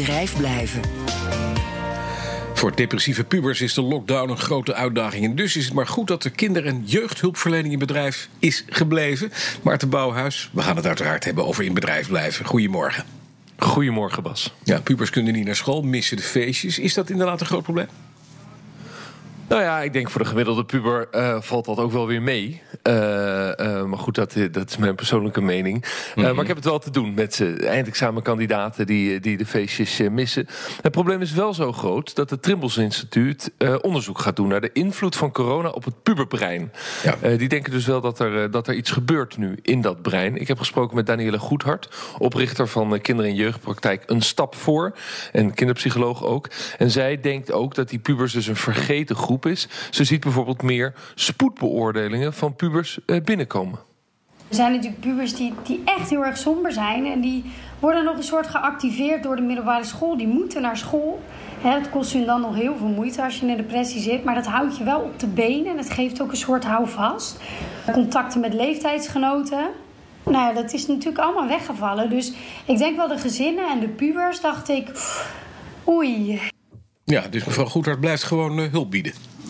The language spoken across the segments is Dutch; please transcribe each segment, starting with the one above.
bedrijf blijven. Voor depressieve pubers is de lockdown een grote uitdaging. En dus is het maar goed dat de kinder- en jeugdhulpverlening in bedrijf is gebleven. Maarten Bouwhuis, we gaan het uiteraard hebben over in bedrijf blijven. Goedemorgen. Goedemorgen, Bas. Ja, pubers kunnen niet naar school, missen de feestjes. Is dat inderdaad een groot probleem? Nou ja, ik denk voor de gemiddelde puber uh, valt dat ook wel weer mee. Uh, uh, maar goed, dat, dat, is mijn persoonlijke mening. Mm -hmm. maar ik heb het wel te doen met ze. eindexamenkandidaten die, die de feestjes missen. Het probleem is wel zo groot dat het Trimbos Instituut onderzoek gaat doen naar de invloed van corona op het puberbrein. Ja. die denken dus wel dat er, dat er iets gebeurt nu in dat brein. Ik heb gesproken met Danielle Goedhart, oprichter van kinder- en jeugdpraktijk Een Stap Voor. En kinderpsycholoog ook. En zij denkt ook dat die pubers dus een vergeten groep is. Ze ziet bijvoorbeeld meer spoedbeoordelingen van pubers binnenkomen. Er zijn natuurlijk pubers die, die echt heel erg somber zijn. En die worden nog een soort geactiveerd door de middelbare school. Die moeten naar school. Het kost hun dan nog heel veel moeite als je in een depressie zit. Maar dat houdt je wel op de benen. En het geeft ook een soort houvast. Contacten met leeftijdsgenoten. Nou ja, dat is natuurlijk allemaal weggevallen. Dus ik denk wel de gezinnen en de pubers dacht ik... Oei, ja, dus mevrouw Goedhart blijft gewoon uh, hulp bieden.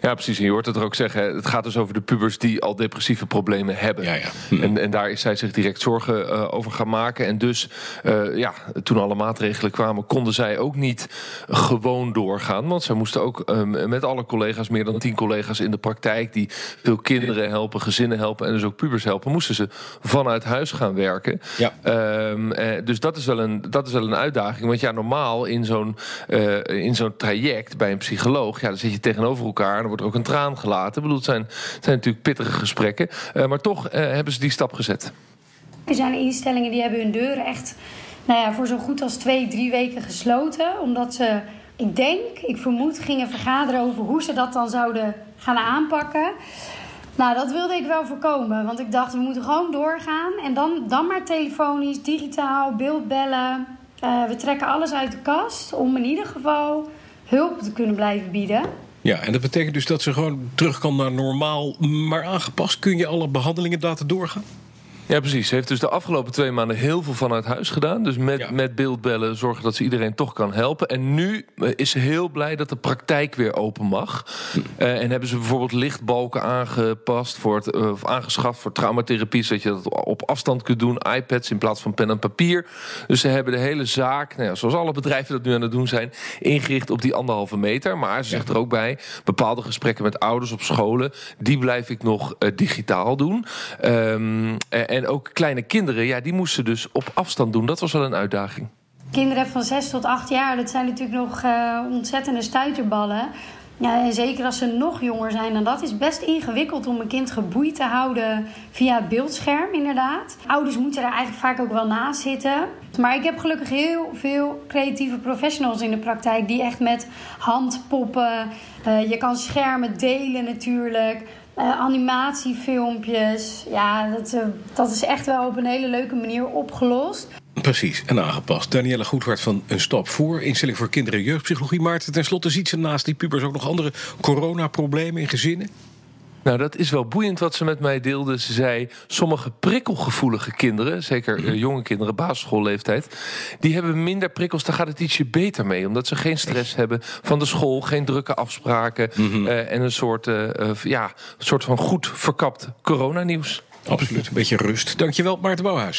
Ja, precies. En je hoort het er ook zeggen. Het gaat dus over de pubers die al depressieve problemen hebben. Ja, ja. Hm. En, en daar is zij zich direct zorgen uh, over gaan maken. En dus, uh, ja, toen alle maatregelen kwamen, konden zij ook niet gewoon doorgaan. Want zij moesten ook um, met alle collega's, meer dan tien collega's in de praktijk, die veel kinderen helpen, gezinnen helpen en dus ook pubers helpen, moesten ze vanuit huis gaan werken. Ja. Um, uh, dus dat is, wel een, dat is wel een uitdaging. Want ja, normaal in zo'n in zo'n traject bij een psycholoog, ja, dan zit je tegenover elkaar wordt ook een traan gelaten. Ik bedoel, het zijn, het zijn natuurlijk pittige gesprekken. Uh, maar toch uh, hebben ze die stap gezet. Er zijn instellingen die hebben hun deuren echt nou ja, voor zo goed als twee, drie weken gesloten. Omdat ze, ik denk, ik vermoed, gingen vergaderen over hoe ze dat dan zouden gaan aanpakken. Nou, dat wilde ik wel voorkomen. Want ik dacht, we moeten gewoon doorgaan. En dan, dan maar telefonisch, digitaal, beeldbellen. Uh, we trekken alles uit de kast om in ieder geval hulp te kunnen blijven bieden. Ja, en dat betekent dus dat ze gewoon terug kan naar normaal, maar aangepast. Kun je alle behandelingen laten doorgaan? Ja, precies. Ze heeft dus de afgelopen twee maanden heel veel vanuit huis gedaan. Dus met, Ja. met beeldbellen zorgen dat ze iedereen toch kan helpen. En nu eh, is ze heel blij dat de praktijk weer open mag. Eh, en hebben ze bijvoorbeeld lichtbalken aangepast voor het, eh, of aangeschaft voor traumatherapie, zodat je dat op afstand kunt doen. iPads in plaats van pen en papier. Dus ze hebben de hele zaak, nou ja, zoals alle bedrijven dat nu aan het doen zijn, ingericht op die anderhalve meter. Maar ze zegt er ook bij, bepaalde gesprekken met ouders op scholen, die blijf ik nog digitaal doen. Ehm, eh, en ook kleine kinderen, ja, die moesten dus op afstand doen. Dat was wel een uitdaging. Kinderen van 6 tot 8 jaar, dat zijn natuurlijk nog eh, ontzettende stuiterballen. Ja, en zeker als ze nog jonger zijn, dan dat is best ingewikkeld om een kind geboeid te houden via het beeldscherm, inderdaad. Ouders moeten daar eigenlijk vaak ook wel naast zitten. Maar ik heb gelukkig heel veel creatieve professionals in de praktijk die echt met handpoppen, eh, je kan schermen delen natuurlijk, eh, animatiefilmpjes. Ja, dat, eh, dat is echt wel op een hele leuke manier opgelost. Precies, en aangepast. Danielle Goedhart van Een Stap Voor, instelling voor kinderen- en jeugdpsychologie. Maarten, ten slotte ziet ze naast die pubers ook nog andere coronaproblemen in gezinnen? Nou, dat is wel boeiend wat ze met mij deelde. Ze zei, sommige prikkelgevoelige kinderen, zeker eh, jonge kinderen, basisschoolleeftijd, die hebben minder prikkels, daar gaat het ietsje beter mee. Omdat ze geen stress hebben van de school, geen drukke afspraken eh, en een soort, eh, eh, ja, een soort van goed verkapt coronanieuws. Absoluut, een beetje rust. Dankjewel, Maarten Bouwhuis.